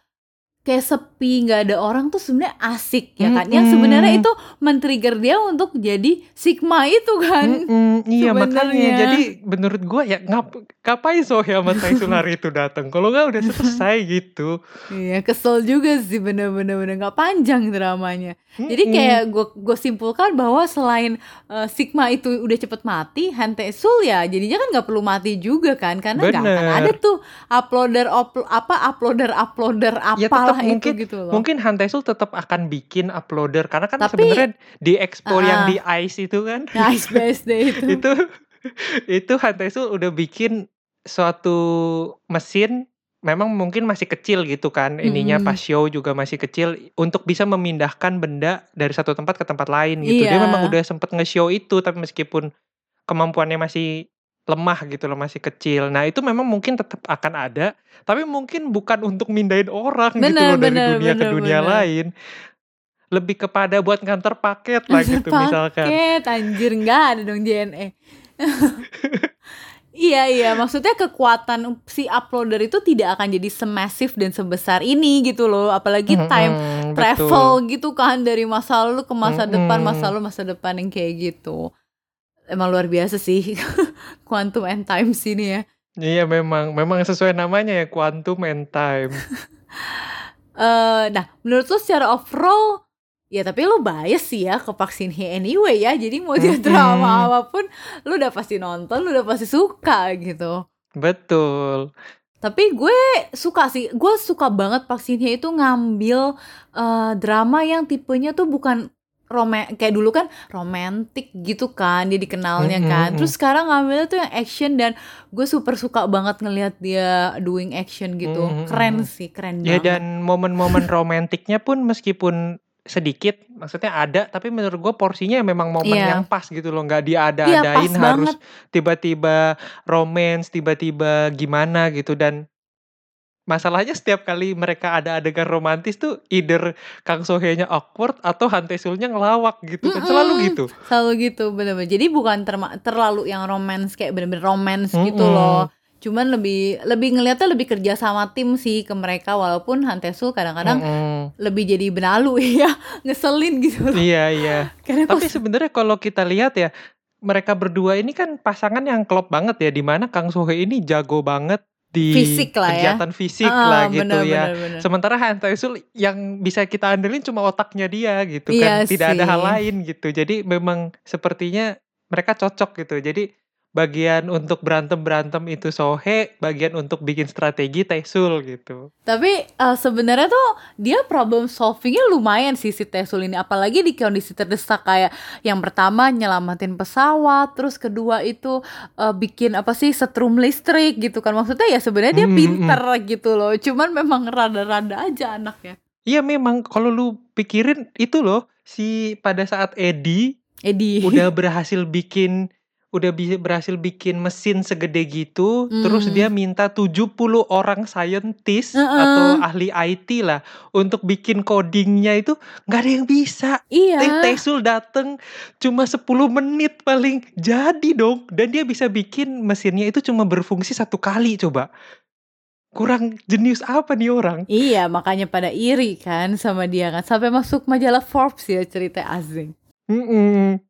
kayak sepi nggak ada orang tuh sebenarnya asik ya kan? Yang sebenarnya itu men-trigger dia untuk jadi Sigma itu kan? Mm-mm, iya makanya. sebenarnya. Jadi menurut gua ya ngap ngapain Sohe sama Taisul hari itu datang? Kalau nggak udah selesai gitu. Iya kesel juga sih bener-bener bener nggak panjang dramanya. Jadi Mm-mm. kayak gue gue simpulkan bahwa selain uh, Sigma itu udah cepet mati, Hantesul ya jadinya kan nggak perlu mati juga kan karena nggak akan Bener. ada tuh uploader uplo- apa uploader uploader Ya tetap itu mungkin gitu loh. mungkin Hantaisul tetap akan bikin uploader karena kan sebenarnya di expo yang Ah. di ICE itu kan Nice BSD itu. itu itu Hantaisul udah bikin suatu mesin memang mungkin masih kecil gitu kan ininya Mm-mm. pas show juga masih kecil untuk bisa memindahkan benda dari satu tempat ke tempat lain gitu dia Iya. memang udah sempet nge-show itu tapi meskipun kemampuannya masih lemah gitu loh masih kecil nah itu memang mungkin tetap akan ada tapi mungkin bukan untuk mindahin orang gitu Bener, loh dari bener, dunia ke bener, dunia bener. lain lebih kepada buat nganter paket lah gitu misalkan. paket anjir nggak ada dong JNE Iya iya maksudnya kekuatan si uploader itu tidak akan jadi semasif dan sebesar ini gitu loh apalagi time Mm-mm, travel betul. gitu kan dari masa lalu ke masa depan Mm-mm. masa lalu masa depan yang kayak gitu emang luar biasa sih quantum and time sini ya Iya memang memang sesuai namanya ya quantum and time. eh nah menurut lo secara overall ya tapi lo bias sih ya ke vaksin He anyway ya jadi mau dia drama apa pun lo udah pasti nonton lo udah pasti suka gitu Betul. Tapi gue suka sih, gue suka banget vaksinnya itu ngambil eh, drama yang tipenya tuh bukan rom kayak dulu kan romantik gitu kan dia dikenalnya Mm, kan. mm, Terus sekarang ngambilnya tuh yang action dan gue super suka banget ngelihat dia doing action gitu. Mm, mm, Keren sih, keren Ya banget. dan momen-momen romantiknya pun meskipun sedikit, maksudnya ada, tapi menurut gue porsinya memang momen Iya. yang pas gitu loh, nggak Iya, diada-adain pas harus tiba-tiba romance, tiba-tiba gimana gitu dan masalahnya setiap kali mereka ada adegan romantis tuh either Kang Sohye-nya awkward atau Han Tae-sul-nya ngelawak gitu kan selalu Mm-mm. gitu. Selalu gitu, bener-bener. Jadi bukan terlalu yang romance kayak bener-bener romance gitu Mm-mm. loh. Cuman lebih lebih ngeliatnya lebih kerja sama tim sih ke mereka walaupun Hantesul kadang-kadang Mm-mm. lebih jadi benalu ya ngeselin gitu loh Iya iya. karena Tapi sebenarnya kalau kita lihat ya, mereka berdua ini kan pasangan yang klop banget ya, di mana Kang Sohye ini jago banget di Fisik lah ya. kegiatan fisik Ah, lah gitu bener, ya. bener, bener. Sementara Han Tae-sul yang bisa kita andelin cuma otaknya dia gitu Iya kan, tidak ada hal sih. lain gitu. Jadi memang sepertinya mereka cocok gitu. Jadi bagian untuk berantem-berantem itu Sohe, bagian untuk bikin strategi Taesul gitu. tapi eh, sebenarnya tuh dia problem solvingnya lumayan sih si Tesul ini. Apalagi di kondisi terdesak kayak yang pertama nyelamatin pesawat terus kedua itu eh, bikin apa sih setrum listrik gitu kan. Maksudnya ya sebenarnya dia Mm, mm, pinter gitu loh. Cuman memang rada-rada aja anaknya. Iya memang kalau lu pikirin itu loh si pada saat Eddie Edi. udah berhasil bikin udah bisa berhasil bikin mesin segede gitu terus Hmm. dia minta 70 orang scientist Heeh. atau ahli IT lah untuk bikin codingnya itu nggak ada yang bisa iya Teh Tesul dateng cuma 10 menit paling jadi dong dan dia bisa bikin mesinnya itu cuma berfungsi satu kali coba kurang jenius apa nih orang Iya, makanya pada iri kan sama dia kan. Sampai masuk majalah Forbes ya cerita asing. Mm-mm.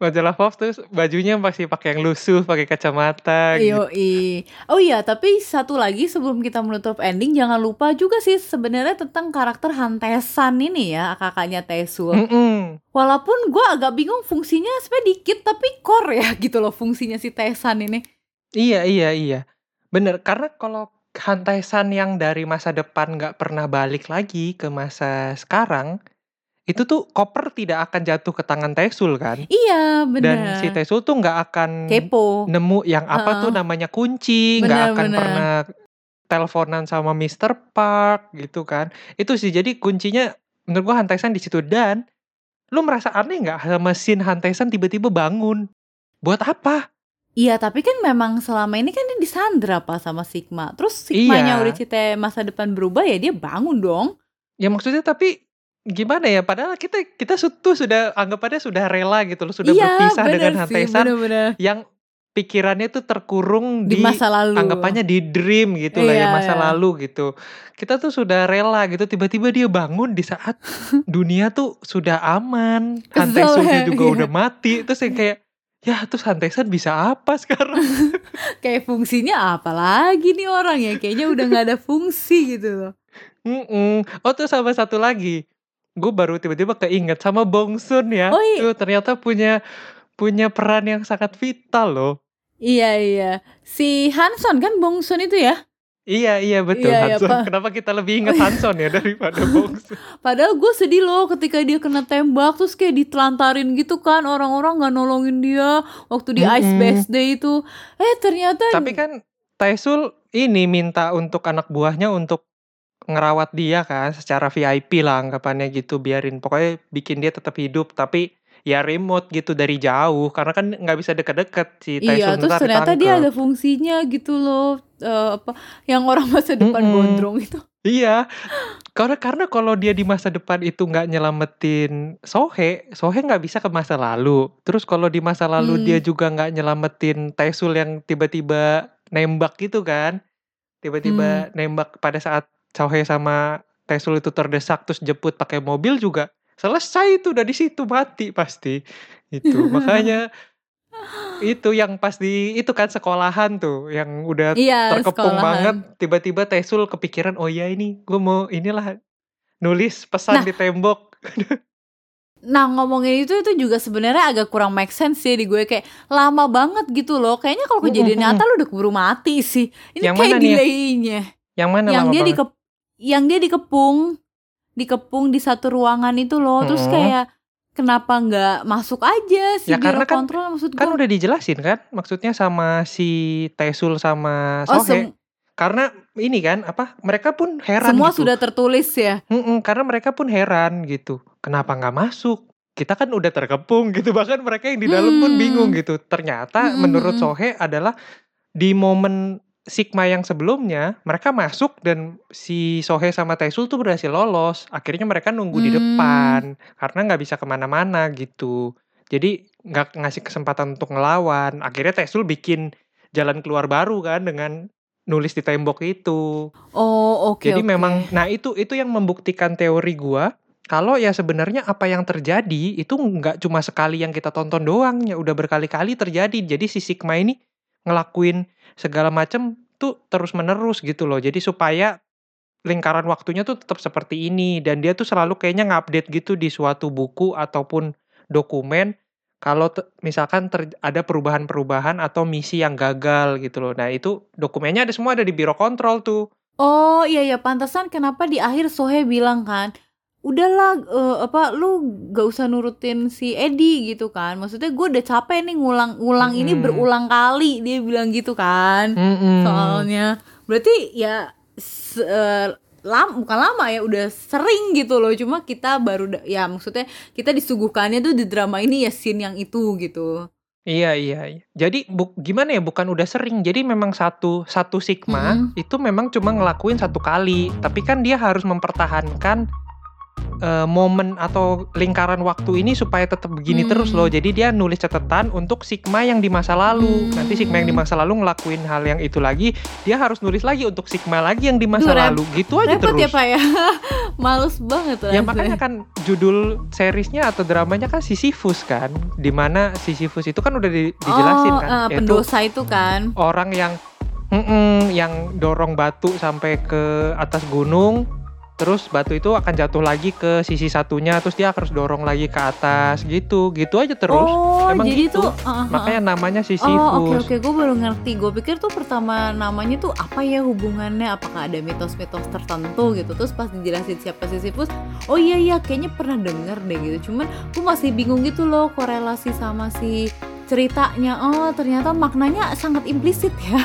Majalah Forbes terus bajunya masih pakai yang lusuh pakai kacamata gitu Yoi. Oh iya, tapi satu lagi sebelum kita menutup ending, jangan lupa juga sih sebenarnya tentang karakter Hantesan ini ya, kakaknya Tesul. Mm-mm. Walaupun gue agak bingung fungsinya sebenarnya dikit, tapi core ya gitu loh fungsinya si Tesan ini. Iya iya iya bener karena kalau Hantesan yang dari masa depan nggak pernah balik lagi ke masa sekarang itu tuh koper tidak akan jatuh ke tangan Tesul kan Iya, bener. dan si Tesul tuh nggak akan Kepo. nemu yang apa tuh Heeh. namanya kunci nggak akan bener. pernah teleponan sama Mr. Park gitu kan itu sih jadi kuncinya menurut gua Hantesan di situ dan lu merasa aneh nggak sama scene Hantesan tiba-tiba bangun buat apa Iya, tapi kan memang selama ini kan dia disandra apa sama Sigma. Terus Sigmanya Iya. udah masa depan berubah ya dia bangun dong. Ya maksudnya tapi gimana ya? Padahal kita kita tuh sudah anggapannya sudah rela gitu loh, sudah iya, berpisah dengan Hantesan yang pikirannya tuh terkurung Di di, masa lalu. anggapannya di dream gitu lah Iya, ya masa iya. lalu gitu. Kita tuh sudah rela gitu tiba-tiba dia bangun di saat dunia tuh sudah aman, Hantesulnya ya, juga iya. udah mati. Terus yang kayak ya terus Hantesan bisa apa sekarang? Kayak fungsinya apa lagi nih orang ya? Kayaknya udah nggak ada fungsi gitu loh. Mm-mm. Oh terus sama satu lagi, gue baru tiba-tiba keinget sama Bong Sun ya. Oh, iya. Tuh ternyata punya punya peran yang sangat vital loh. Iya iya. Si Hanson kan Bongsun itu ya. Iya iya betul Iya, iya, Hanson. Pak. Kenapa kita lebih ingat Hanson ya daripada Bong Sun? Padahal gue sedih loh ketika dia kena tembak terus kayak ditelantarin gitu kan orang-orang nggak nolongin dia waktu di Ice Mm-mm. Base Day itu. Eh ternyata Tapi kan Taesul ini minta untuk anak buahnya untuk ngerawat dia kan secara VIP lah anggapannya gitu biarin pokoknya bikin dia tetap hidup tapi ya remote gitu dari jauh karena kan nggak bisa deket-deket si Iya, terus ternyata dia ditangkep. ada fungsinya gitu loh. Eh, apa yang orang masa depan Mm-mm. gondrong itu. Iya, karena karena kalau dia di masa depan itu nggak nyelamatin Sohe, Sohe nggak bisa ke masa lalu. Terus kalau di masa lalu dia Hmm. juga nggak nyelamatin Taesul yang tiba-tiba nembak gitu kan. Tiba-tiba Hmm. nembak pada saat Sohe sama Taesul itu terdesak terus jemput pakai mobil juga selesai itu udah di situ mati pasti. Itu. Makanya itu yang pas di itu kan sekolahan tuh yang udah Iya, terkepung banget sekolahan. tiba-tiba Taesul kepikiran oh ya ini gue mau inilah nulis pesan Nah. di tembok Nah, ngomongin itu itu juga sebenarnya agak kurang make sense sih di gue kayak lama banget gitu loh. Kayaknya kalau kejadian nyata lu udah keburu mati sih. Ini Yang kayak mana ya? delaynya. yang mana Yang dia banget yang dia dikepung dikepung di satu ruangan itu loh. Terus Mm-mm. kayak kenapa nggak masuk aja si Ya, karena kan- kontrol maksud kan gue. udah dijelasin kan maksudnya sama si Taesul sama Oh, Sohe sem- karena ini kan apa mereka pun heran semua gitu sudah tertulis ya. Mm-mm, karena mereka pun heran gitu kenapa nggak masuk kita kan udah terkepung gitu bahkan mereka yang di dalam pun Hmm. bingung gitu ternyata Mm-mm, menurut. Sohe adalah di momen Sigma yang sebelumnya mereka masuk dan si Sohe sama Taesul tuh berhasil lolos akhirnya mereka nunggu di Hmm. depan karena nggak bisa ke mana-mana gitu jadi nggak ngasih kesempatan untuk ngelawan akhirnya Taesul bikin jalan keluar baru kan dengan nulis di tembok itu Oh, oke jadi oke. memang nah itu itu yang membuktikan teori gua kalau ya sebenarnya apa yang terjadi itu nggak cuma sekali yang kita tonton doang ya udah berkali-kali terjadi. Jadi si Sigma ini ngelakuin segala macam tuh terus menerus gitu loh. Jadi supaya lingkaran waktunya tuh tetap seperti ini dan dia tuh selalu kayaknya ngupdate gitu di suatu buku ataupun dokumen kalau misalkan ter- ada perubahan-perubahan atau misi yang gagal gitu loh. Nah, itu dokumennya ada semua ada di biro kontrol tuh. Oh iya ya pantesan kenapa di akhir Sohe bilang kan udahlah eh, apa lu gak usah nurutin si Edi gitu kan maksudnya gue udah capek nih ngulang-ngulang ini Mm-mm. berulang kali dia bilang gitu kan Mm-mm. soalnya berarti ya se- eh, lam bukan lama ya udah sering gitu loh cuma kita baru ya maksudnya kita disuguhkannya tuh di drama ini ya scene yang itu gitu Iya iya. iya. Jadi bu- gimana ya? Bukan udah sering. Jadi memang satu satu sigma Mm-mm. itu memang cuma ngelakuin satu kali. Tapi kan dia harus mempertahankan eh, momen atau lingkaran waktu ini supaya tetap begini Hmm. terus loh. Jadi dia nulis catatan untuk sigma yang di masa lalu. Hmm. Nanti sigma yang di masa lalu ngelakuin hal yang itu lagi, dia harus nulis lagi untuk sigma lagi yang di masa Duh, rep- lalu. Gitu aja repot terus. ya pak ya males banget Ya rasanya. makanya kan judul seriesnya atau dramanya kan Sisyphus kan, di mana Sisyphus itu kan udah di- dijelasin oh, kan, yaitu pendosa itu kan orang yang mm-mm, yang dorong batu sampai ke atas gunung terus batu itu akan jatuh lagi ke sisi satunya terus dia harus dorong lagi ke atas gitu. Gitu aja terus. Oh emang jadi gitu. tuh uh, uh, makanya namanya Oh Sisyphus oke oke gue baru ngerti. Gue pikir tuh pertama namanya tuh apa ya hubungannya? Apakah ada mitos-mitos tertentu gitu? Terus pas dijelasin siapa Sisyphus Oh iya iya kayaknya pernah denger deh gitu. Cuman gue masih bingung gitu loh korelasi sama si ceritanya. Oh ternyata maknanya sangat implisit ya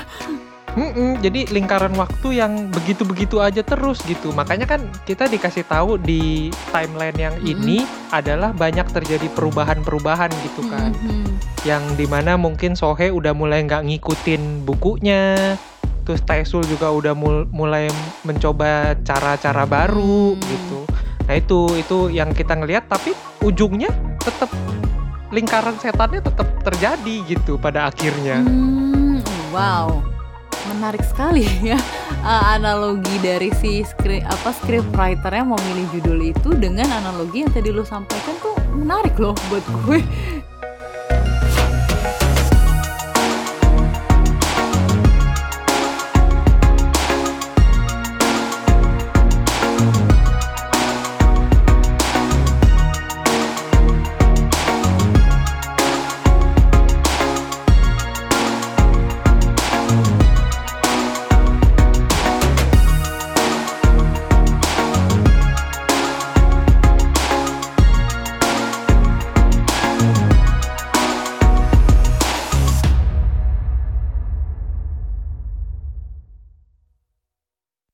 Mm-mm, jadi lingkaran waktu yang begitu-begitu aja terus gitu makanya kan kita dikasih tahu di timeline yang Mm-mm. ini adalah banyak terjadi perubahan-perubahan gitu kan Mhm. yang di mana mungkin Sohe udah mulai nggak ngikutin bukunya terus Taesul juga udah mul- mulai mencoba cara-cara baru Hmm. gitu nah itu itu yang kita ngelihat tapi ujungnya tetap lingkaran setannya tetap terjadi gitu pada akhirnya Hmm, wow, menarik sekali ya eh, analogi dari si script apa script writernya mau milih judul itu dengan analogi yang tadi lo sampaikan tuh menarik loh buat gue.